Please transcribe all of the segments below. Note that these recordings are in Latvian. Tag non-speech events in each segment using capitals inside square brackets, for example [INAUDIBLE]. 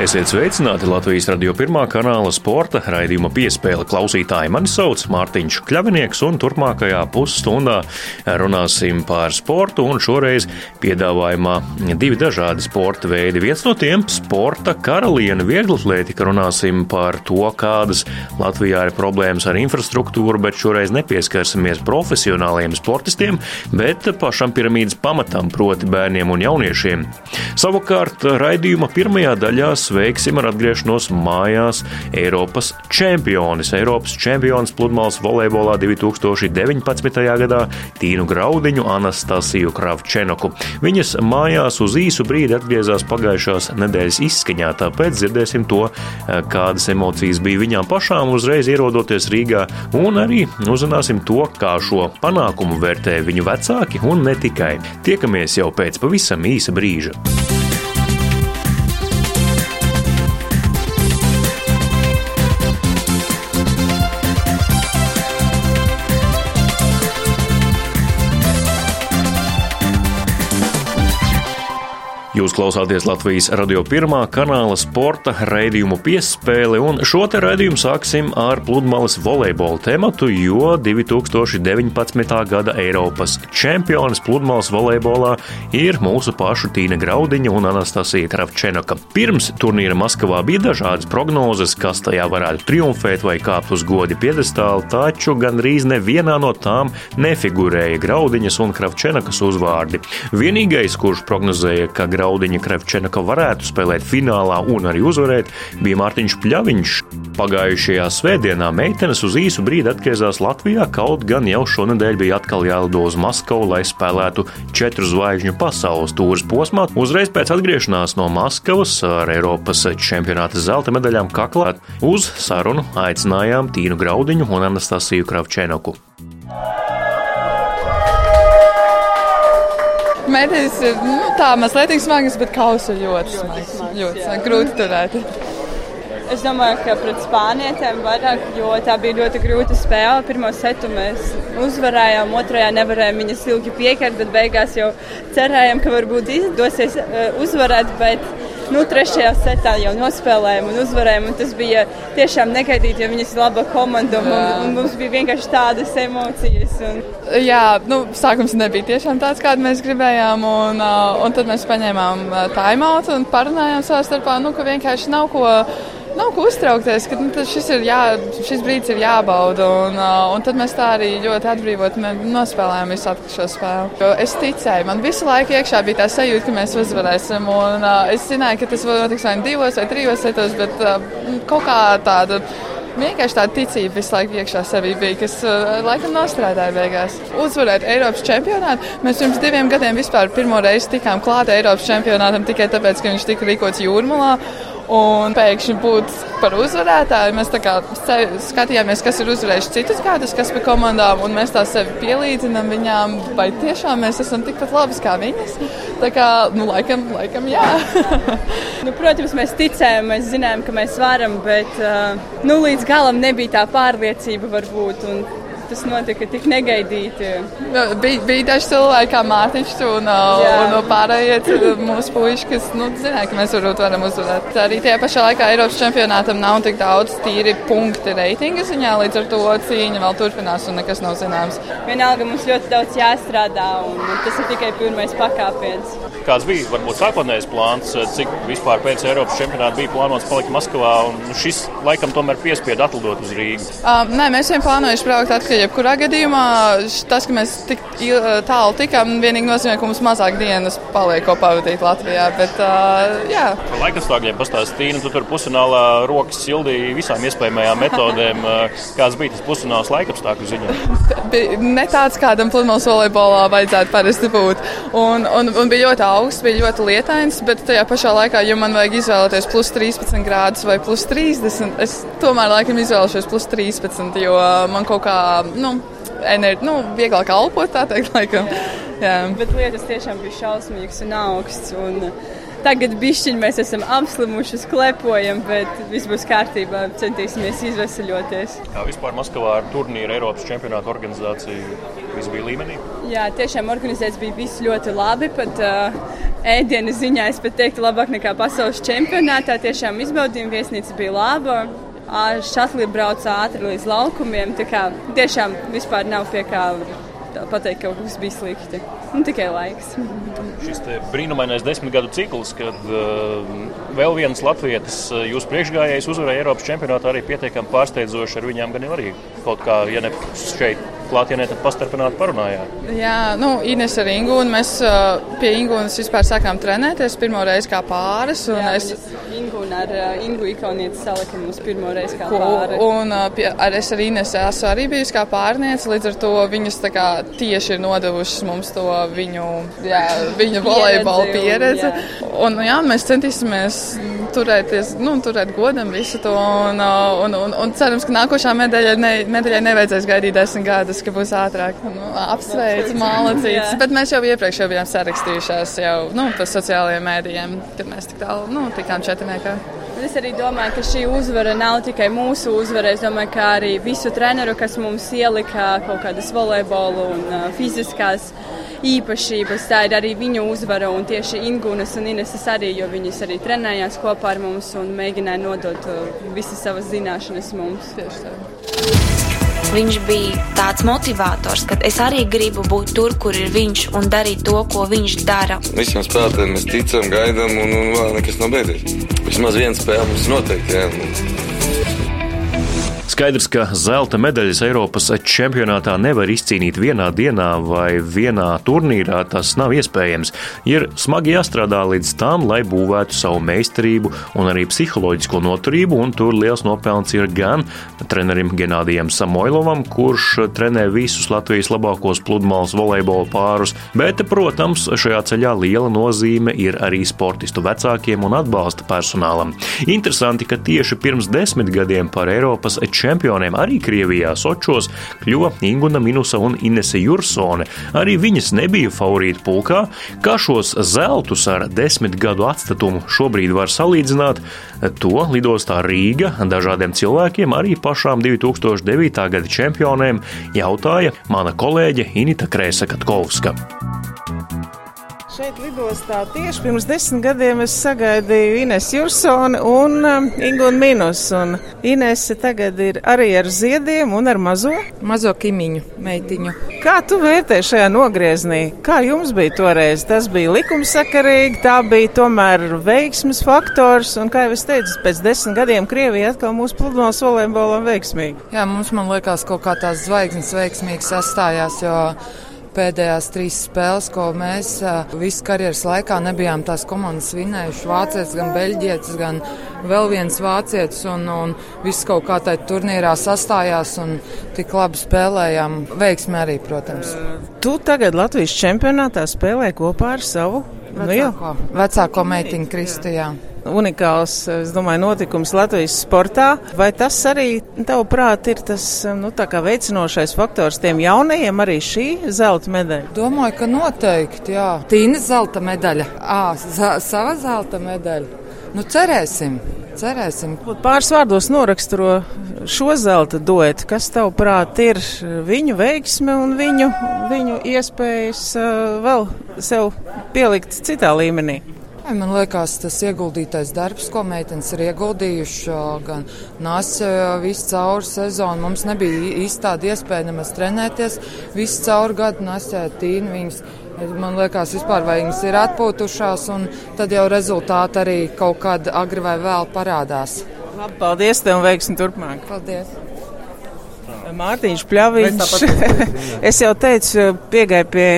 Esiet sveicināti Latvijas radio pirmā kanāla sporta raidījuma piespēle klausītāji. Mani sauc Mārtiņš Kļavinieks, un turpmākajā pusstundā runāsim par sportu, šoreiz piedāvājumā divi dažādi sporta veidi. Viens no tiem - sporta karaliene vieglatlētika. Runāsim par to, kādas Latvijā ir problēmas ar infrastruktūru, bet šoreiz nepieskarsimies profesionāliem sportistiem, bet pašam piramīdas pamatam, proti bērniem un jauniešiem. Savukārt raidījuma pirmajā daļā sveiksim ar atgriešanos mājās Eiropas čempionis. Eiropas čempions pludmales volejbolā 2019. gadā Tīnu Graudiņu, Anastasiju Kravčenoku. Viņas mājās uz īsu brīdi atgriezās pagājušās nedēļas izskaņā, tāpēc dzirdēsim to, kādas emocijas bija viņām pašām uzreiz ierodoties Rīgā, un arī uzzināsim to, kā šo panākumu vērtē viņu vecāki un ne tikai. Tiekamies jau pēc pavisam īsa brīža. Jūs klausāties Latvijas radio pirmā kanāla sporta raidījumu piespēli, un šo te raidījumu sāksim ar pludmales volejbola tematu, jo 2019. gada Eiropas čempionis pludmales volejbolā ir mūsu pašu Tīna Graudiņa un Anastasija Kravčenoka. Pirms turnīra Maskavā bija dažādas prognozes, kas tajā varētu triumfēt vai kāpt uz godi piedestāli, taču gandrīz nevienā no tām nefigurēja Graudiņas un Kravčenokas uzvārdi. Vienīgais, kurš prognozēja, ka Graudiņa Krepčenaka varētu spēlēt finālā un arī uzvarēt, bija Mārtiņš Pļaviņš. Pagājušajā svētdienā meitenes uz īsu brīdi atgriezās Latvijā, kaut gan jau šonadēļ bija atkal jālido uz Maskavu, lai spēlētu četru zvaigžņu pasaules tūres posmā. Uzreiz pēc atgriešanās no Maskavas ar Eiropas čempionāta zelta medaļām kaklā uz sarunu aicinājām Tīnu Graudiņu un Anastasiju Kravčenoku. Mēdīs ir nu, tā mazliet smagas, bet kausa ļoti smags. Ļoti smags. Grūti turēt. Es domāju, ka pret spānietēm vairāk, jo tā bija ļoti grūta spēle. Pirmā setu mēs uzvarējām, otrajā nevarējām viņas ilgi pieķert, bet beigās jau cerējām, ka varbūt izdosies uzvarēt. Bet, nu, trešajā setā jau nospēlējām un uzvarējām. Un tas bija tiešām negaidīti, jo viņas ir laba komanda un, un, mums bija vienkārši tādas emocijas. Un... Jā, nu, sākums nebija tiešām tāds, kādu mēs gribējām. Un, uh, un tad mēs paņēmām time-out un parunājām savā starpā, nu, ka vienkārši nav ko. Nav ko uztraukties, ka nu, šis, jā, šis brīdis ir jābauda. Un, uh, un tad mēs tā arī ļoti atbrīvot nospēlējām visu šo spēli. Jo es ticēju, man visu laiku iekšā bija tā sajūta, ka mēs uzvarēsim. Un, uh, es zināju, ka tas notiks vai divos vai trijos setos, bet uh, kaut kā tāda. Vienkārši tāda ticība visu laiku iekšā sevī bija, kas uh, laikam nostrādāja beigās. Uzvarēt Eiropas čempionātu. Mēs pirms diviem gadiem vispār pirmo reizi tikām klāt Eiropas čempionātam tikai tāpēc, ka viņš tika rīkots jūrmalā. Un pēkšņi būt par uzvarētāju. Mēs skatījāmies, kas ir uzvarējuši citus gadus, kas bija komandām, un mēs tā sevi pielīdzinām viņām, vai tiešām mēs esam tikpat labas kā viņas. Tā kā, nu, laikam, laikam jā. [LAUGHS] nu, protams, mēs ticējām, mēs zinājām, ka mēs varam, bet uh, nu, līdz galam nebija tā pārliecība varbūt. Un tas notika tik negaidīti. Nu, bija, bija daži cilvēki, kā Mārtiņš un, Jā. un pārējie mūsu puiši, kas nu, zināja, ka mēs varbūt varam uzvarēt. Arī tajā pašā laikā Eiropas čempionātam nav tik daudz tīri punkti reitinga ziņā, līdz ar to cīņa vēl turpinās un nekas nav zināms. Vienalga mums ļoti daudz jāstrādā un tas ir tikai pirmais pakāpiens. Kāds bija varbūt sākotnējais plāns, cik vispār pēc Eiropas čempionāta bija plānots palikt Maskavā un šis laikam tomēr piespiedu atlidot uz Rīgu? Um, nē, mēs vien plānojuši braukt atpakaļ jebkurā gadījumā tas, ka mēs tik tālu tikām, vienīgi nozīmē, ka mums mazāk dienas paliek ko pavadīt Latvijā. Bet, uh, jā. Par laikapstākļiem pastāstīja, nu, tu tur pusfinālā rokas sildīja visām iespējamajām metodēm. Kāds bija tas pusfināls laikapstākļu ziņā? ne tāds, kādam pludmales volejbolā vajadzētu parasti būt. Un, un, un bija ļoti augsts, bija ļoti lietains, bet tajā pašā laikā, ja man vajag izvēlēties plus 13 grādus vai plus 30, es tomēr laikam izvēlēšos plus 13, jo man kaut kā nu, enerģija, nu, vieglāk elpot, tā teikt, laikam. Jā. Jā. Bet lietas tiešām bija šausmīgas un augsts. Un tagad bišķiņi mēs esam apslimuši, klepojam, bet viss būs kārtībā. Centīsimies izvesaļoties. Kā vispār Maskavā ar turnīru Eiropas čempionātu organizāciju viss bija līmenī? Jā, tiešām organizēts bija viss ļoti labi. Pat, uh, ēdienu ziņā es pat teiktu labāk nekā pasaules čempionātā. Tiešām izbaudījuma viesnīca bija laba. Šatli brauca ātri līdz laukumiem. Tiešām vispār nav pie kā pateikt, ka kaut kas bija slikti. Nu, tikai laiks. Šis brīnumainais desmit gadu cikls, kad uh, vēl viens latvietis, jūsu priekšgājējs, uzvarēja Eiropas čempionātā, arī pietiekami pārsteidzoši. Ar viņiem gan arī kaut kā, ja ne šeit klātienē, pastarpināti parunājāt. Jā, nu, Ines ar Ingūnu. Mēs uh, pie Ingūnas vispār sākām trenēties pirmo reizi kā pāris. Jā, es Ingūna ar uh, Ingu Ikonietu salika mums pirmo reizi kā pāri. Un uh, pie, ar es ar Ines esmu arī bijusi kā pārniece, līdz ar to viņas tā kā tieši ir nodevušas mums to viņu, jā, viņu volejbola pieredzi. Un, jā, mēs centīsimies turēties, nu, turēt godam visu to. Un, un, un, un cerams, ka nākošā medaļai, ne, medaļai nevajadzēs gaidīt desmit gadus, ka būs ātrāk. Nu, apsveic, malacīts. Bet mēs jau iepriekš jau bijām sarakstījušās jau nu, pa sociālajiem mēdījiem, kad mēs tik tālu nu, tikām četrniekā. Es arī domāju, ka šī uzvara nav tikai mūsu uzvara. Es domāju, ka arī visu treneru, kas mums ielika kaut kādas volejbola un uh, fiziskās īpašības, tā ir arī viņu uzvara. Un tieši Ingūnas un Ineses arī, jo viņas arī trenējās kopā ar mums un mēģināja nodot uh, visas savas zināšanas mums. Tieši tā. Viņš bija tāds motivators, ka es arī gribu būt tur, kur ir viņš un darīt to, ko viņš dara. Visiem spēlētājiem mēs ticam, gaidām, un, un vēl nekas nav beidzies. Vismaz viena spēle mums noteikti. Jā. Skaidrs, ka zelta medaļas Eiropas čempionātā nevar izcīnīt vienā dienā vai vienā turnīrā. Tas nav iespējams. Ir smagi jāstrādā līdz tam, lai būvētu savu meistarību un arī psiholoģisko noturību, un tur liels nopelns ir gan trenerim Genādijam Samoilovam, kurš trenē visus Latvijas labākos pludmales volejbola pārus, bet, protams, šajā ceļā liela nozīme ir arī sportistu vecākiem un atbalsta personālam. Interesanti, ka tieši pirms desmit gadiem par Eiropas čempioniem arī Krievijā Sočos kļuva Inguna Minusa un Inese Jursone. Arī viņas nebija favorīta pulkā. Kā šos zeltus ar desmit gadu atstatumu šobrīd var salīdzināt, to lidostā Rīga dažādiem cilvēkiem, arī pašām 2009. gada čempionēm, jautāja mana kolēģe Inita Krēsa Katkovska. Šeit lidostā tieši pirms desmit gadiem es sagaidīju Ines Jursoni un um, Ingūnu Minus. Un Inese tagad ir arī ar ziediem un ar mazo? Mazo kimiņu meitiņu. Kā tu vērtē šajā nogrieznī? Kā jums bija toreiz? Tas bija likumsakarīgi, tā bija tomēr veiksmes faktors. Un kā jau es teicu, pēc desmit gadiem Krievija atkal mūsu pludmales volejbolam veiksmīgi. Jā, mums man liekas kaut kā tās zvaigznes veiksmīgi sastājās, jo pēdējās trīs spēles, ko mēs visu karjeras laikā nebijām tās komandas vinējuši. Vācietis, gan beļģietis, gan vēl viens vācietis. Un, un viss kaut kā tajā turnīrā sastājās un tik labi spēlējām. Veiksmi arī, protams. Tu tagad Latvijas čempionātā spēlē kopā ar savu vecāko, vecāko meitiņu Kristijā unikāls domāju, notikums Latvijas sportā. Vai tas arī, tavuprāt, ir tas nu, veicinošais faktors tiem jaunajiem, arī šī zelta medaļa? Domāju, ka noteikti, jā. Tīna zelta medaļa. Ā, sava zelta medaļa. Nu, cerēsim. Cerēsim. Pāris vārdos noraksturo šo zelta duetu. Kas tavuprāt ir viņu veiksme un viņu, viņu iespējas vēl sev pielikt citā līmenī? Man liekas, tas ieguldītais darbs, ko meitenes ir ieguldījuši, gan nāca visu cauri sezonu. Mums nebija īsti tāda iespēja nemaz trenēties. Visu cauri gadu nāca tīni viņas. Man liekas, vispār vai viņas ir atpūtušās, un tad jau rezultāti arī kaut kad agri vai vēl parādās. Labi, paldies tev un veiksmi turpmāk. Paldies! Mārtiņš Pļaviņš. [LAUGHS] es jau teicu, piegāju pie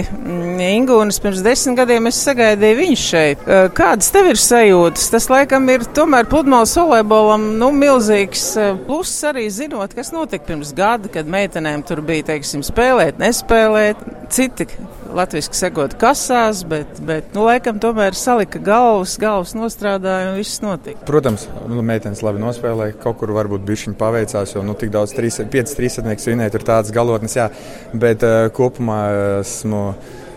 mm, Ingūnas pirms desmit gadiem, es sagaidīju viņu šeit. Kādas tev ir sajūtas? Tas laikam ir tomēr pludmales volejbolam nu, milzīgs pluss arī zinot, kas notika pirms gada, kad meitenēm tur bija, teiksim, spēlēt, nespēlēt. Citi latviski sekot kasās, bet, bet nu, laikam tomēr salika galvas, galvas nostrādāja un viss notika. Protams, nu, meitenes labi nospēlēja, kaut kur varbūt bišķiņ paveicās, jo nu, tik daudz, trīs, piecas trīsatnieks vinēt ir tādas galotnes, jā, bet uh, kopumā esmu.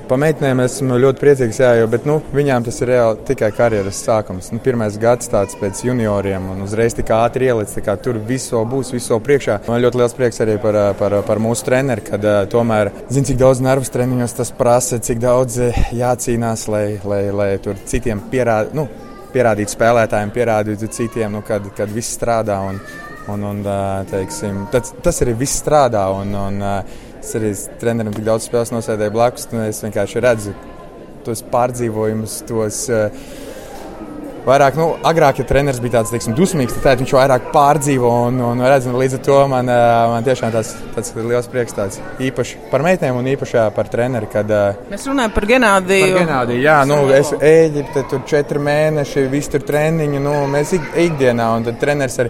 Pa meitenēm esmu ļoti priecīgs, jā, jo, bet nu, viņām tas ir reāli tikai karjeras sākums. Nu, pirmais gads tāds pēc junioriem, un uzreiz tik ātri ielicis, kā tur viss būs, viss priekšā. Man ļoti liels prieks arī par, par, par mūsu treneri, kad uh, tomēr zina, cik daudz nervus treniņos tas prasa, cik daudz jācīnās, lai, lai, lai tur citiem pierādītu. Nu, pierādīt spēlētājiem, pierādīt citiem, nu, kad, kad viss strādā. Un, un, un, teiksim, tas, tas arī viss strādā. Un, un, Es arī trenerim tik daudz spēles nosēdēju blakus, un es vienkārši redzu tos pārdzīvojumus, tos. Uh, Vairāk, nu, agrāk, ja treneris bija tāds teiksim, dusmīgs, tad viņš vairāk pārdzīvo. Un, un, redz, un līdz ar to man, eh, man tiešām tas, tas ir liels prieks. Tāds, īpaši par meitēm un īpaši par treneri. Kad, eh, Mēs runājam par Genādiju. Par Genādiju jā, nu, es Eģipte, tur četri mēneši, viss tur treniņi. Nu, mēs ik, ikdienā, un tad treneris arī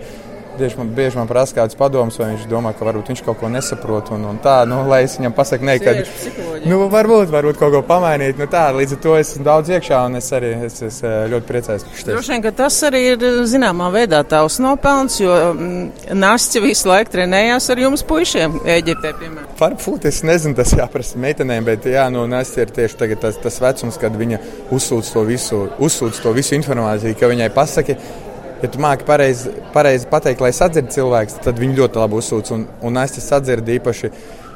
Bieži man, bieži man prasa kāds padoms, vai viņš domā, ka varbūt viņš kaut ko nesaprot. Un, un tā, nu, lai es viņam pasaku, ne, ka nu, varbūt, varbūt kaut ko pamainīt. Nu, tā, līdz ar to es esmu daudz iekšā, un es arī es, es eh, ļoti priecājos. Droši vien, ka tas arī ir zināmā veidā tavs nopelns, jo mm, Nāsci visu laiku trenējās ar jums puišiem Eģiptē, piemēram. Varbūt es nezinu, tas jāprasa meitenēm, bet jā, nu, Nāsci ir tieši tas, tas vecums, kad viņa uzsūdz to visu, uzsūdz to visu informāciju, ka viņai pasaki ja tu māki pareizi pareiz pateikt, lai sadzird cilvēks, tad viņi ļoti labi uzsūc. Un, un es tas sadzirdu īpaši.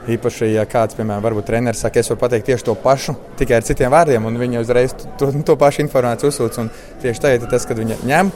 Īpaši, ja kāds, piemēram, varbūt treneris saka, es varu pateikt tieši to pašu, tikai ar citiem vārdiem, un viņi uzreiz to, to pašu informāciju uzsūc. Tieši tā ir tas, kad viņi ņem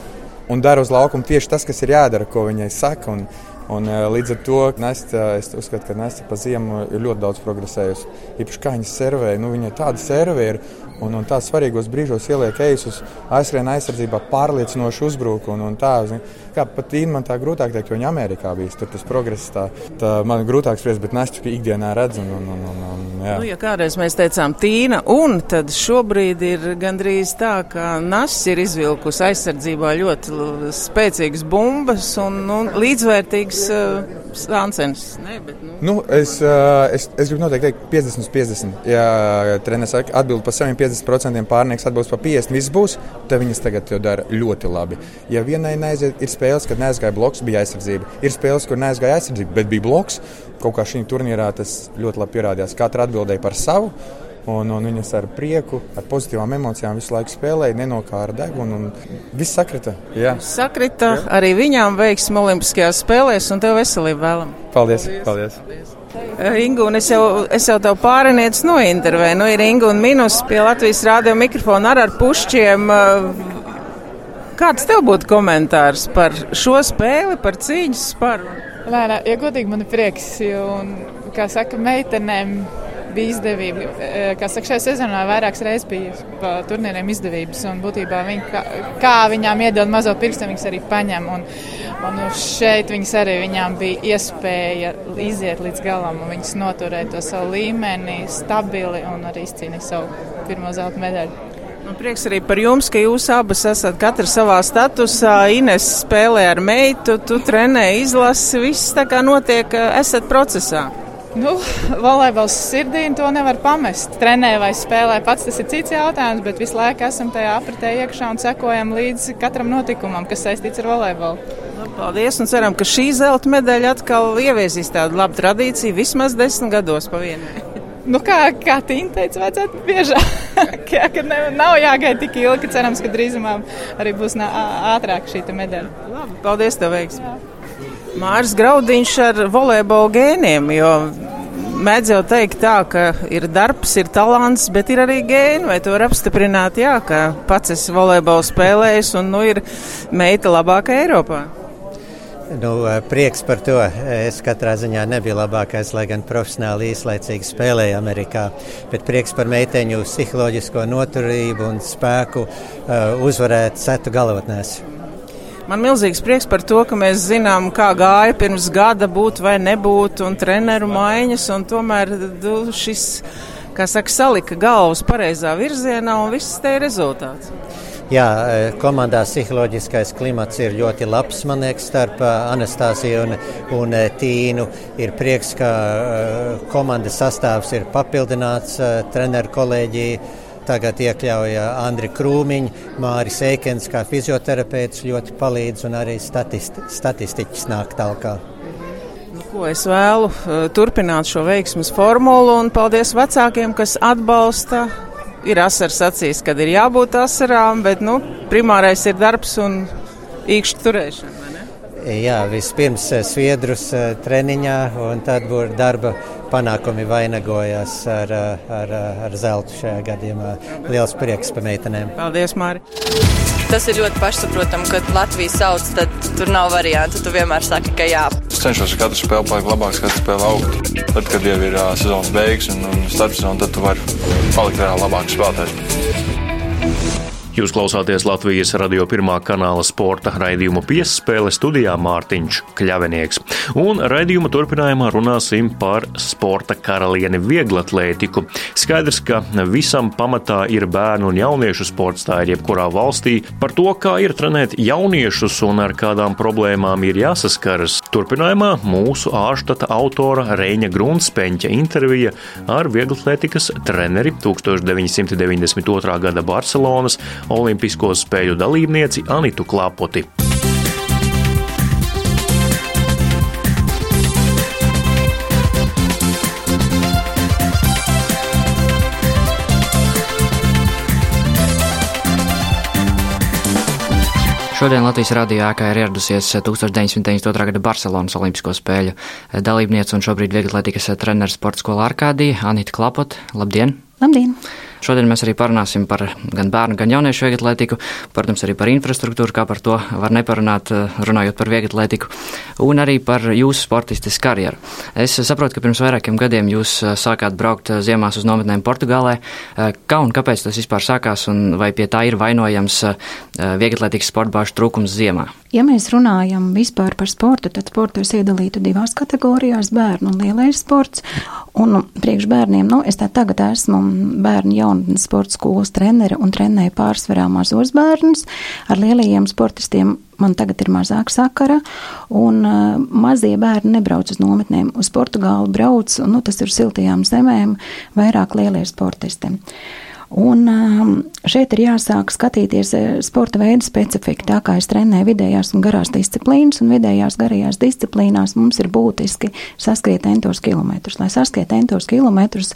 un dara uz laukuma tieši tas, kas ir jādara, ko viņai saka. Un, Un, uh, līdz ar to Nesta, es uzskatu, ka Nesta pa ziemu ir ļoti daudz progresējusi. Īpaši kā viņa servēja, nu, viņai tāda servēja ir un, un tā svarīgos brīžos ieliek uz aizskrējienu aizsardzībā, pārliecinoši uzbruk. Un, un tā, zin, kā pat Tīna man tā grūtāk teikt, jo viņa Amerikā bija. Tur tas progress tā, tā man grūtāk spriest, bet Nestu ikdienā redz. Un, un, un, un, jā. nu, ja kādreiz mēs teicām Tīna, un tad šobrīd ir gandrīz tā, ka Nests ir izvilkusi aizsardzībā ļoti spēcīgas bumbas un nu, līdzvērtīgas uh, sāncenes. Ne, bet, nu. Nu, es, uh, es, es gribu noteikti teikt 50 uz 50. Ja treneris atbild par saviem 50% pārnieks atbilst par 50%, viss būs, tad viņas tagad to dara ļoti labi. Ja vienai neaiziet, ir spēles, kad neaizgāja bloks, bija aizsardzība. Ir spēles, kur neaizgāja aizsardzība, bet bija bloks. Kaut kā šī turnīrā tas ļoti labi pierādījās. Katra atbildēja par savu. Un, un viņas ar prieku, ar pozitīvām emocijām visu laiku spēlēja, nenokāra degunu. Viss sakrita. Jā. Sakrita jā. arī viņām veiksmi Olimpiskajās spēlēs, un tev veselību vēlam. Paldies! paldies. paldies. Eh, Ingu, un es jau, es jau tev pāriniec nointervēju. Nu, ir Ingu un Minus pie Latvijas rādio mikrofona ar, ar pušķiem. Eh, kāds tev būtu komentārs par šo spēli, par cīņas sparu? Lēnā, ja godīgi man ir prieks, jo, un, kā saka, meitenēm bija izdevība. Kā saka, šajā sezonā vairākas reizes bija turnīriem izdevības, un būtībā viņi, kā, kā viņām iedod mazo pirkstu, viņas arī paņem. Un, un šeit viņas arī viņām bija iespēja iziet līdz galam, viņas noturēja to savu līmeni stabili un arī izcīnīja savu pirmo zelta medaļu. Man prieks arī par jums, ka jūs abas esat katra savā statusā. Ines spēlē ar meitu, tu trenē, izlasi, viss tā kā notiek, esat procesā. Nu, volejbols sirdī to nevar pamest. Trenē vai spēlē pats tas ir cits jautājums, bet visu laiku esam tajā apritē iekšā un sekojam līdzi katram notikumam, kas saistīts ar volejbolu. Nu, paldies un ceram, ka šī zelta medaļa atkal ieviesīs tādu labu tradīciju vismaz desmit gados pa vienai. [LAUGHS] Nu, kā kā Tīna teica, vajadzētu biežāk. [LAUGHS] ne, nav jāgaida tik ilgi, cerams, ka drīzumā arī būs ātrāk šī medaļa. Labi, paldies, tev veiksmi! Māris Graudiņš ar volejbola gēniem, jo mēdz jau teikt tā, ka ir darbs, ir talants, bet ir arī gēni, vai tu vari apstiprināt, jā, ka pats esi volejbola spēlējis un nu ir meita labākā Eiropā? Nu, prieks par to. Es katrā ziņā nebiju labākais, lai gan profesionāli īslaicīgi spēlēju Amerikā. Bet prieks par meiteņu psiholoģisko noturību un spēku uh, uzvarēt setu galotnēs. Man milzīgs prieks par to, ka mēs zinām, kā gāja pirms gada būt vai nebūt, un treneru maiņas, un tomēr du, šis, kā saka, salika galvas pareizā virzienā, un viss te ir rezultāts. Jā, e, komandā psiholoģiskais klimats ir ļoti labs, man liekas, starp e, Anastasiju un, un e, Tīnu. Ir prieks, ka komandas sastāvs ir papildināts treneru kolēģiju Tagad iekļauja Andri Krūmiņu, Māris Eikens kā fizioterapeits ļoti palīdz un arī statisti, statistiķis nāk talkā. Nu, Ko es vēlu turpināt šo veiksmus formulu un paldies vecākiem, kas atbalsta. Ir asars acīs, kad ir jābūt asarām, bet nu, primārais ir darbs un īkšķi turēšana. Jā, vispirms sviedrus treniņā, un tad darba panākumi vainagojās ar, ar, ar zeltu šajā gadījumā. Liels prieks par meitenēm. Paldies, Māri! Tas ir ļoti pašsaprotami, kad Latvijas sauc, tad tur nav variantu. Tu vienmēr saki, ka jā. Es cenšos katru spēli palikt labāks, katru spēli augt. Tad, kad jau ir uh, sezonas beigas un, un starpsezona, tad tu vari palikt vēl labāks spēlētājs. Jūs klausāties Latvijas radio pirmā kanāla sporta raidījumu piespēle studijā Mārtiņš Kļavinieks. Un raidījuma turpinājumā runāsim par sporta karalieni vieglatlētiku. Skaidrs, ka visam pamatā ir bērnu un jauniešu sports, tā ir jebkurā valstī. Par to, kā ir trenēt jauniešus un ar kādām problēmām ir jāsaskaras. Turpinājumā mūsu ārštata autora Reņa Grunspeņķa intervija ar vieglatlētikas treneri 1992. gada Barcelonas Olimpisko spēļu dalībnieci Anitu Klapoti. Šodien Latvijas radio ēkā ir ieradusies 1992. gada Barcelonas Olimpisko spēļu dalībniece un šobrīd vieglatlētikas treneris sporta skolā Arkādija Anita Klapot. Labdien! Labdien! Šodien mēs arī parunāsim par gan bērnu, gan jauniešu vieglatlētiku, protams, arī par infrastruktūru, kā par to var neparunāt, eh, runājot par vieglatlētiku, un arī par jūsu sportistes karjeru. Es saprotu, ka pirms vairākiem gadiem jūs eh, sākāt braukt eh, ziemās uz nometnēm Portugālē. Kā un kāpēc tas vispār sākās, un vai pie tā ir vainojams vieglatlētikas sportbāžu trūkums ziemā? Ja mēs runājam vispār par sportu, tad sportu es iedalītu divās kategorijās - bērnu un lielais sports. Un priekš bērniem, nu, es tā tagad esmu bērnu jaunatnes sporta skolas trenere un trenēju pārsvarā mazos bērnus. Ar lielajiem sportistiem man tagad ir mazāk sakara, un uh, mazie bērni nebrauc uz nometnēm. Uz Portugālu brauc, un nu, tas ir siltajām zemēm, vairāk lielie sportisti. Un um, šeit ir jāsāk skatīties eh, sporta veidu specifiku. Tā kā es trenēju vidējās un garās disciplīnas, un vidējās garajās disciplīnās mums ir būtiski saskriet entos kilometrus. Lai saskriet entos kilometrus,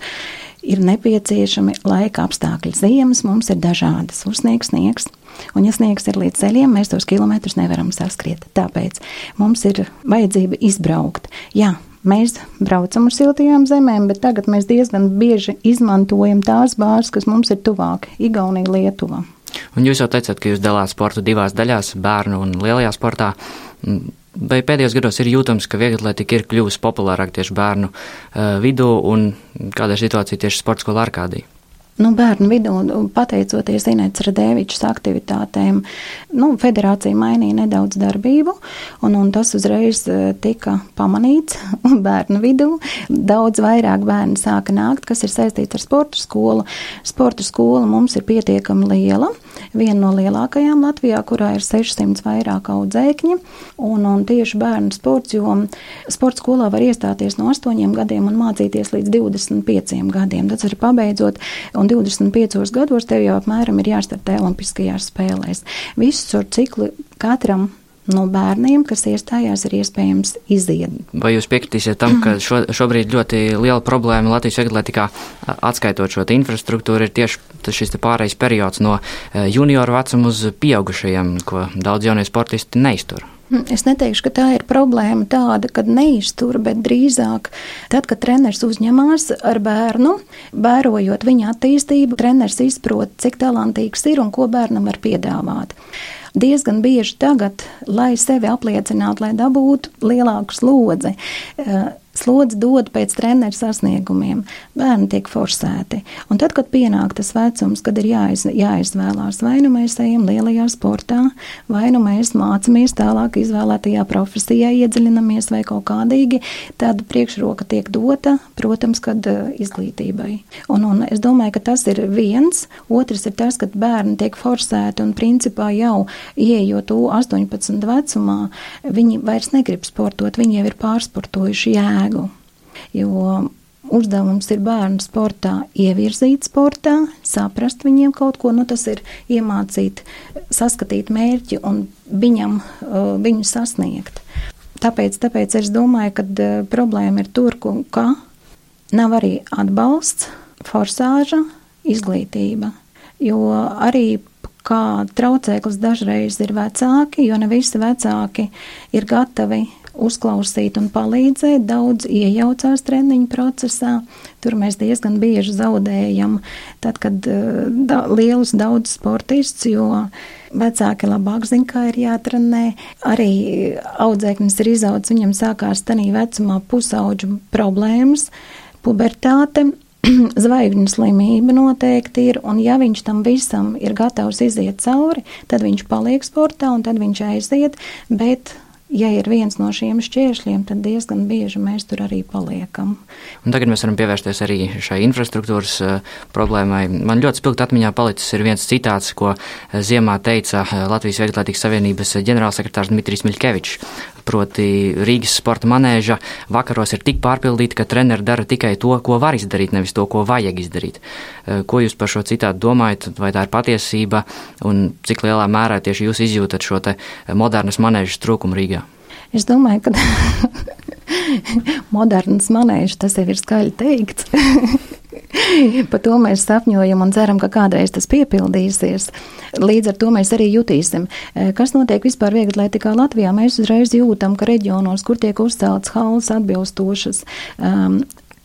ir nepieciešami laika apstākļi. Ziemas mums ir dažādas, uzsniegs, sniegs. Un, ja sniegs ir līdz ceļiem, mēs tos kilometrus nevaram saskriet. Tāpēc mums ir vajadzība izbraukt. Jā, Mēs braucam uz siltajām zemēm, bet tagad mēs diezgan bieži izmantojam tās bāzes, kas mums ir tuvāk - Igaunija, Lietuva. Un jūs jau teicat, ka jūs dalāt sportu divās daļās - bērnu un lielajā sportā. Vai pēdējos gados ir jūtams, ka vieglatlētika ir kļuvusi populārāk tieši bērnu uh, vidū un kāda ir situācija tieši sporta skolā Arkādī? Nu, bērnu vidū, pateicoties Inētas Radēvičas aktivitātēm, nu, federācija mainīja nedaudz darbību, un, un tas uzreiz e, tika pamanīts [LAUGHS] bērnu vidū. Daudz vairāk bērnu sāka nākt, kas ir saistīts ar sporta skolu. Sporta skola mums ir pietiekami liela, viena no lielākajām Latvijā, kurā ir 600 vairāk audzēkņi, un, un tieši bērnu sports, jo sporta skolā var iestāties no 8 gadiem un mācīties līdz 25 gadiem. Tas ir pabeidzot, un un 25 gados tev jau apmēram ir jāstartē Olimpiskajās spēlēs. Visu ciklu katram no bērniem, kas iestājās, ir iespējams iziet. Vai jūs piekritīsiet tam, ka šo, šobrīd ļoti liela problēma Latvijas atletikā, atskaitot šo infrastruktūru, ir tieši šis pārējais periods no junioru vecuma uz pieaugušajiem, ko daudz jaunie sportisti neiztur? Es neteikšu, ka tā ir problēma tāda, ka neiztur, bet drīzāk tad, kad treneris uzņemās ar bērnu, vērojot viņa attīstību, treneris izprot, cik talantīgs ir un ko bērnam var piedāvāt diezgan bieži tagad, lai sevi apliecinātu, lai dabūtu lielāku slodzi. Slodzi dod pēc treneru sasniegumiem. Bērni tiek forsēti. Un tad, kad pienāk tas vecums, kad ir jāiz, jāizvēlās, vai nu mēs ejam lielajā sportā, vai nu mēs mācāmies tālāk izvēlētajā profesijā, iedziļinamies vai kaut kādīgi, tad priekšroka tiek dota, protams, kad uh, izglītībai. Un, un es domāju, ka tas ir viens. Otrs ir tas, ka bērni tiek forsēti un principā jau ieejot 18 vecumā, viņi vairs negrib sportot, viņi jau ir pārsportojuši jēgu jēgu. Jo uzdevums ir bērnu sportā ievirzīt sportā, saprast viņiem kaut ko, nu tas ir iemācīt, saskatīt mērķi un viņam, uh, viņu sasniegt. tāpēc, tāpēc es domāju, ka uh, problēma ir tur, ka nav arī atbalsts, forsāža, izglītība. Jo arī kā traucēklis dažreiz ir vecāki, jo ne visi vecāki ir gatavi uzklausīt un palīdzēt. Daudz iejaucās treniņu procesā. Tur mēs diezgan bieži zaudējam, tad, kad da, lielus daudz sportistus, jo vecāki labāk zina, kā ir jātrenē. Arī audzēknis ir izaudzis, viņam sākās tanī vecumā pusauģu problēmas, pubertāte [CLEARS THROAT] zvaigžņu slimība noteikti ir, un ja viņš tam visam ir gatavs iziet cauri, tad viņš paliek sportā un tad viņš aiziet, bet ja ir viens no šiem šķēršļiem, tad diezgan bieži mēs tur arī paliekam. Un tagad mēs varam pievērsties arī šai infrastruktūras uh, problēmai. Man ļoti spilgt atmiņā palicis viens citāts, ko eh, ziemā teica eh, Latvijas Vieglatlētikas Savienības ģenerālsekretārs Dmitrijs Miļkevičs. Proti Rīgas sporta manēža vakaros ir tik pārpildīta, ka treneri dara tikai to, ko var izdarīt, nevis to, ko vajag izdarīt. Ko jūs par šo citātu domājat, vai tā ir patiesība, un cik lielā mērā tieši jūs izjūtat šo te modernas manēžas trūkumu Rīgā? Es domāju, ka [LAUGHS] moderns manēžs tas jau ir skaļi teikts. [LAUGHS] [LAUGHS] Par to mēs sapņojam un ceram, ka kādreiz tas piepildīsies. Līdz ar to mēs arī jutīsim. E, kas notiek vispār vieglatlētikā Latvijā? Mēs uzreiz jūtam, ka reģionos, kur tiek uzcelts halas atbilstošas, um,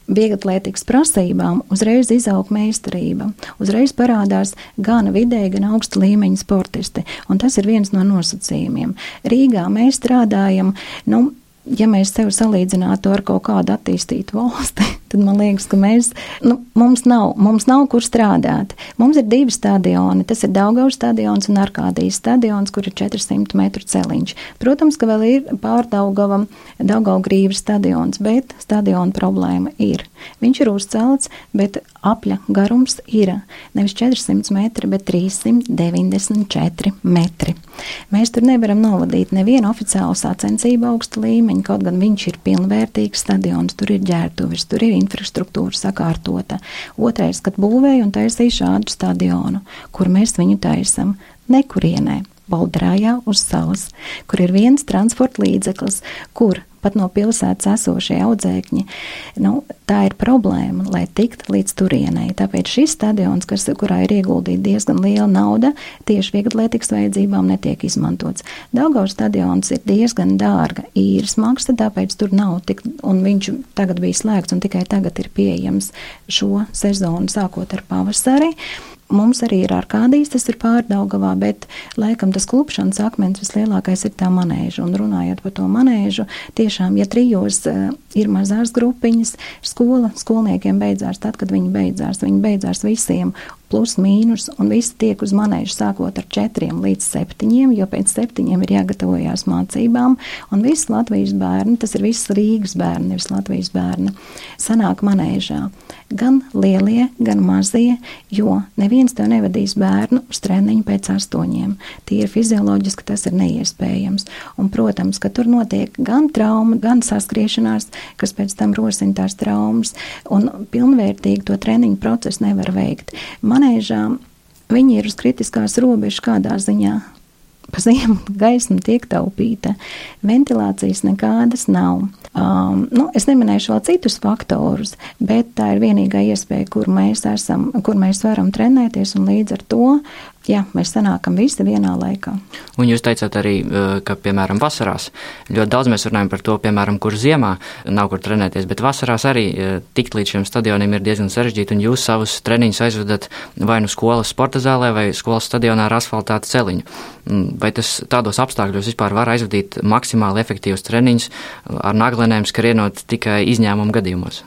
vieglatlētikas prasībām uzreiz izaug meistarība. Uzreiz parādās gan vidēji, gan augsta līmeņa sportisti, un tas ir viens no nosacījumiem. Rīgā mēs strādājam, nu, ja mēs sevi salīdzinātu ar kaut kādu attīstītu valsti, tad man liekas, ka mēs, nu, mums, nav, mums nav kur strādāt. Mums ir divi stadioni. Tas ir Daugavas stadions un Arkādijas stadions, kur ir 400 metru celiņš. Protams, ka vēl ir pārdaugavam Daugavgrīvas stadions, bet stadiona problēma ir. Viņš ir uzcelts, bet apļa garums ir nevis 400 metri, bet 394 metri. Mēs tur nevaram novadīt nevienu oficiālu sacensību augsta līmeņa, kaut gan viņš ir pilnvērtīgs stadions, tur ir ģērbtuvis, tur ir infrastruktūra sakārtota. Otrais, kad būvēja un taisīja šādu stadionu, kur mēs viņu taisam, nekurienē. Baldrajā uz salas, kur ir viens transporta līdzeklis, kur pat no pilsētas esošie audzēkņi. Nu, tā ir problēma, lai tiktu līdz turienei. Tāpēc šis stadions, kas, kurā ir ieguldīta diezgan liela nauda, tieši vieglatlētikas vajadzībām netiek izmantots. Daugaus stadions ir diezgan dārga īres maksa, tāpēc tur nav tik, un viņš tagad bija slēgts un tikai tagad ir pieejams šo sezonu sākot ar pavasari. Mums arī ir ārkādīs, tas ir pārdaugavā, bet laikam tas klupšanas akmens vislielākais ir tā manēža. Un runājot par to manēžu, tiešām, ja trijos uh, ir mazās grupiņas, skola skolniekiem beidzās tad, kad viņi beidzās. Viņi beidzās visiem plus mīnus, un visi tiek uz manēžu sākot ar četriem līdz septiņiem, jo pēc septiņiem ir jāgatavojās mācībām, un visi Latvijas bērni, tas ir viss Rīgas bērni, nevis Latvijas bērni, sanāk manēžā gan lielie, gan mazie, jo neviens tev nevadīs bērnu uz treniņu pēc astoņiem. Tīri fizioloģiski tas ir neiespējams. Un, protams, ka tur notiek gan trauma, gan saskriešanās, kas pēc tam rosina tās traumas, un pilnvērtīgi to treniņu procesu nevar veikt. Manēžā viņi ir uz kritiskās robežas kādā ziņā pa ziemu [LAUGHS] gaisma tiek taupīta, ventilācijas nekādas nav. Um, nu, es neminēšu vēl citus faktorus, bet tā ir vienīgā iespēja, kur mēs, esam, kur mēs varam trenēties, un līdz ar to jā, mēs sanākam visi vienā laikā. Un jūs teicāt arī, eh, ka, piemēram, vasarās ļoti daudz mēs runājam par to, piemēram, kur ziemā nav kur trenēties, bet vasarās arī eh, tikt līdz šiem stadioniem ir diezgan sarežģīti, un jūs savus treniņus aizvedat vai nu skolas sporta zālē, vai skolas stadionā ar asfaltātu celiņu. Mm, vai tas tādos apstākļos vispār var aizvadīt maksimāli efektīvus treniņus ar naglenēm skrienot tikai izņēmumu gadījumos?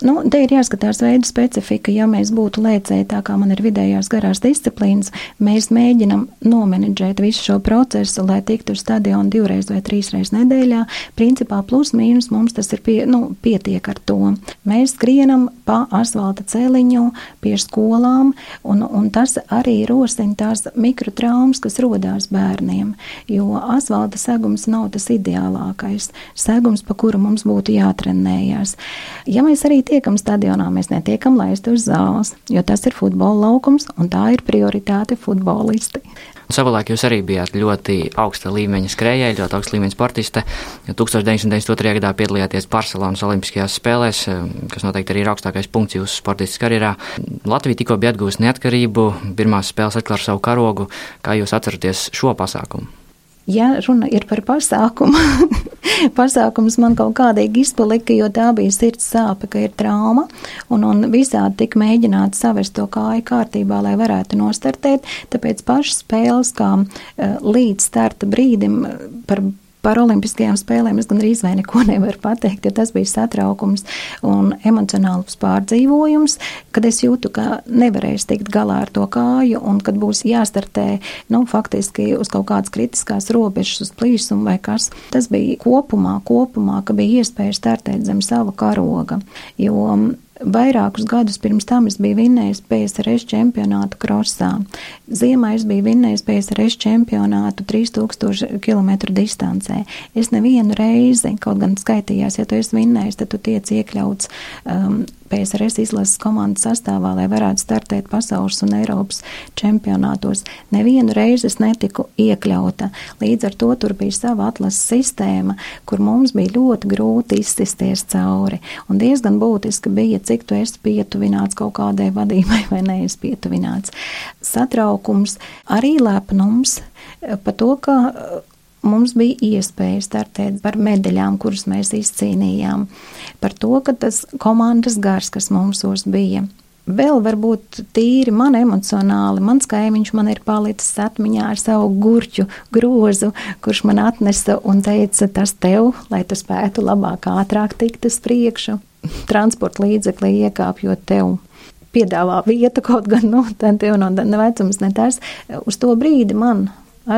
Nu, te ir jāskatās veidu specifika. Ja mēs būtu lēcēji, tā kā man ir vidējās garās disciplīnas, mēs mēģinam nomenedžēt visu šo procesu, lai tiktu uz stadionu divreiz vai trīsreiz nedēļā. Principā plus mīnus mums tas ir pie, nu, pietiek ar to. Mēs skrienam pa asfalta celiņu pie skolām, un, un tas arī rosina tās mikrotraumas, kas rodās bērniem, jo asfalta segums nav tas ideālākais segums, pa kuru mums būtu jātrenējās. Ja mēs arī netiekam stadionā, mēs netiekam laist uz zāles, jo tas ir futbola laukums un tā ir prioritāte futbolisti. Savulaik jūs arī bijāt ļoti augsta līmeņa skrejēji, ļoti augsta līmeņa sportiste. 1992. gadā piedalījāties Barcelonas Olimpiskajās spēlēs, kas noteikti arī ir augstākais punkts jūsu sportistas karjerā. Latvija tikko bija atgūsta neatkarību, pirmās spēles atklāja savu karogu. Kā jūs atceraties šo pasākumu? Ja runa ir par pasākumu, [LAUGHS] pasākums man kaut kādīgi izpalika, jo tā bija sirds sāpe, ka ir trauma, un, un visādi tika mēģināts savest to kāju kārtībā, lai varētu nostartēt, tāpēc pašas spēles, kā uh, līdz starta brīdim par Par olimpiskajām spēlēm es gandrīz vai neko [LAUGHS] nevaru pateikt, jo tas bija satraukums un emocionāls pārdzīvojums, kad es jūtu, ka nevarēšu tikt galā ar to kāju un kad būs jāstartē, nu, faktiski uz kaut kādas kritiskās robežas, uz plīsumu vai kas. Tas bija kopumā, kopumā, ka bija iespēja startēt zem sava karoga, jo Vairākus gadus pirms tam es biju vinnējis PSRS čempionātu krosā. Ziemā es biju vinnējis PSRS čempionātu 3000 km distancē. Es nevienu reizi, kaut gan skaitījās, ja tu esi vinnējis, tad tu tiec iekļauts um, PSRS izlases komandas sastāvā, lai varētu startēt pasaules un Eiropas čempionātos. Nevienu reizi es netiku iekļauta. Līdz ar to tur bija sava atlases sistēma, kur mums bija ļoti grūti izsisties cauri. Un diezgan būtiski bija, cik tu esi pietuvināts kaut kādai vadībai vai neesi pietuvināts. Satraukums, arī lepnums par to, ka mums bija iespēja startēt par medaļām, kuras mēs izcīnījām, par to, ka tas komandas gars, kas mums bija. Vēl varbūt tīri man emocionāli, mans kaimiņš man ir palicis atmiņā ar savu gurķu grozu, kurš man atnesa un teica, tas tev, lai tu spētu labāk, ātrāk tikt uz priekšu, transporta līdzeklī iekāpjot tev piedāvā vietu kaut gan, nu, tev no vecums ne tas. Uz to brīdi man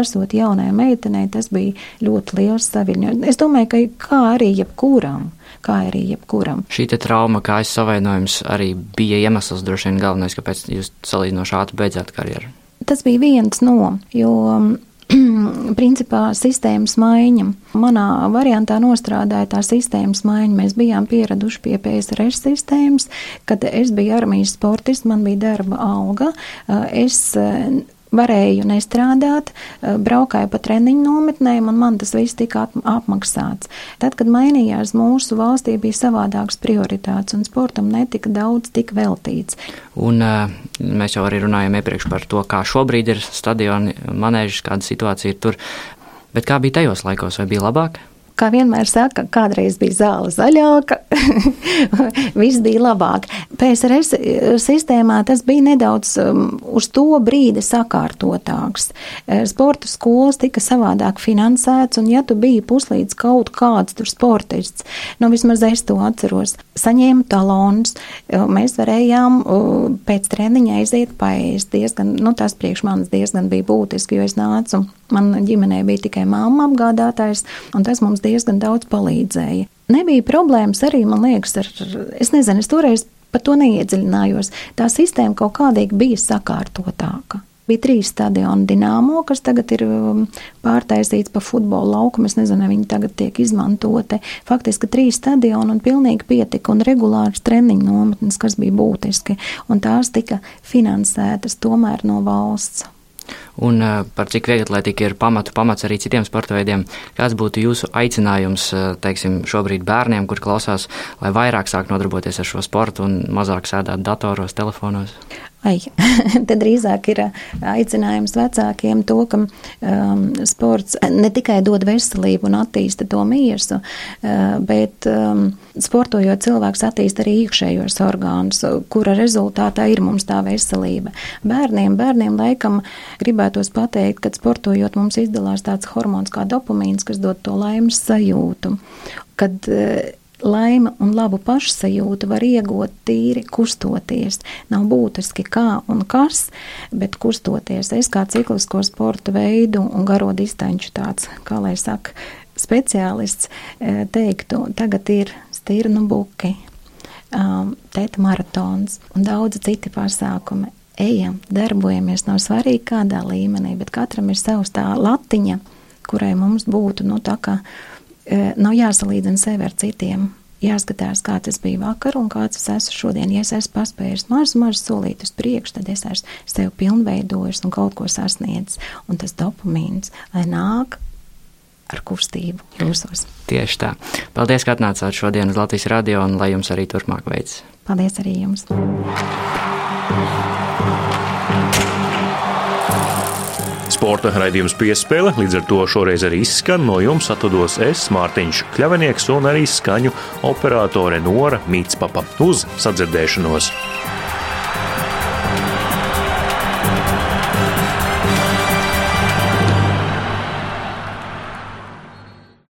esot jaunai meitenei, tas bija ļoti liels saviņojums. Es domāju, ka kā arī jebkuram. Kā arī jebkuram. Šī trauma, kā aizsavainojums, arī bija iemesls droši vien galvenais, kāpēc jūs salīdzinoši ātri beidzāt karjeru. Tas bija viens no, jo [CLEARS THROAT] principā sistēmas maiņa. Manā variantā nostrādāja tā sistēmas maiņa. Mēs bijām pieraduši pie PSRS sistēmas, kad es biju armijas sportists, man bija darba alga. Es varēju nestrādāt, eh, braukāju pa treniņu nometnēm, un man tas viss tika apmaksāts. Tad, kad mainījās mūsu valstī, bija savādāks prioritāts, un sportam netika daudz tik veltīts. Un eh, mēs jau arī runājām iepriekš par to, kā šobrīd ir stadioni, manēžas, kāda situācija ir tur. Bet kā bija tajos laikos, vai bija labāk? Kā vienmēr saka, kādreiz bija zāle zaļāka, [LAUGHS] viss bija labāk. PSRS sistēmā tas bija nedaudz um, uz to brīdi sakārtotāks. Eh, sporta skolas tika savādāk finansēts, un ja tu biji puslīdz kaut kāds tur sportists, nu vismaz es to atceros, saņēmu talonus, mēs varējām pēc treniņa aiziet paēst diezgan, nu tas priekš manis diezgan bija būtiski, jo es nācu Man ģimenē bija tikai mamma apgādātājs, un tas mums diezgan daudz palīdzēja. Nebija problēmas arī, man liekas, ar, es nezinu, es toreiz par to neiedziļinājos. Tā sistēma kaut kādīgi bija sakārtotāka. Bija trīs stadioni Dienāmo, kas tagad ir um, pārtaisīts pa futbola laukumu. Es nezinu, vai viņi tagad tiek izmantoti. Faktiski trīs stadioni un pilnīgi pietika un regulārs treniņu nometnes, kas bija būtiski. Un tās tika finansētas tomēr no valsts un uh, par cik vieglatlētika ir pamatu pamats arī citiem sporta veidiem. Kāds būtu jūsu aicinājums, uh, teiksim, šobrīd bērniem, kur klausās, lai vairāk sāk nodarboties ar šo sportu un mazāk sēdēt datoros, telefonos? Ai, [LAUGHS] te drīzāk ir aicinājums vecākiem to, ka um, sports ne tikai dod veselību un attīsta to miesu, uh, bet um, sportojot cilvēks attīsta arī iekšējos orgānus, kura rezultātā ir mums tā veselība. Bērniem, bērniem laikam gribētos pateikt, ka sportojot mums izdalās tāds hormons kā dopamīns, kas dod to laimes sajūtu. Kad, uh, laima un labu pašsajūtu var iegūt tīri kustoties. Nav būtiski kā un kas, bet kustoties. Es kā ciklisko sporta veidu un garo distanču tāds, kā lai saka, speciālists e, teiktu, tagad ir stirnu buki, um, tēta maratons un daudzi citi pasākumi. Ejam, darbojamies, nav svarīgi kādā līmenī, bet katram ir savs tā latiņa, kurai mums būtu, nu, tā kā, nav jāsalīdzina sevi ar citiem jāskatās, kā tas bija vakar un kāds es esmu šodien. Ja es esmu paspējis mazu, mazu solīt uz priekšu, tad es esmu sev pilnveidojis un kaut ko sasniedzis. Un tas dopamīns, lai nāk ar kustību jūsos. Tieši tā. Paldies, ka atnācāt šodien uz Latvijas radio un lai jums arī turpmāk veids. Paldies arī jums! Sporta raidījums piespēle, līdz ar to šoreiz arī izskan no jums atvados es, Mārtiņš Kļavinieks un arī skaņu operātore Nora Mītspapa. Uz sadzirdēšanos!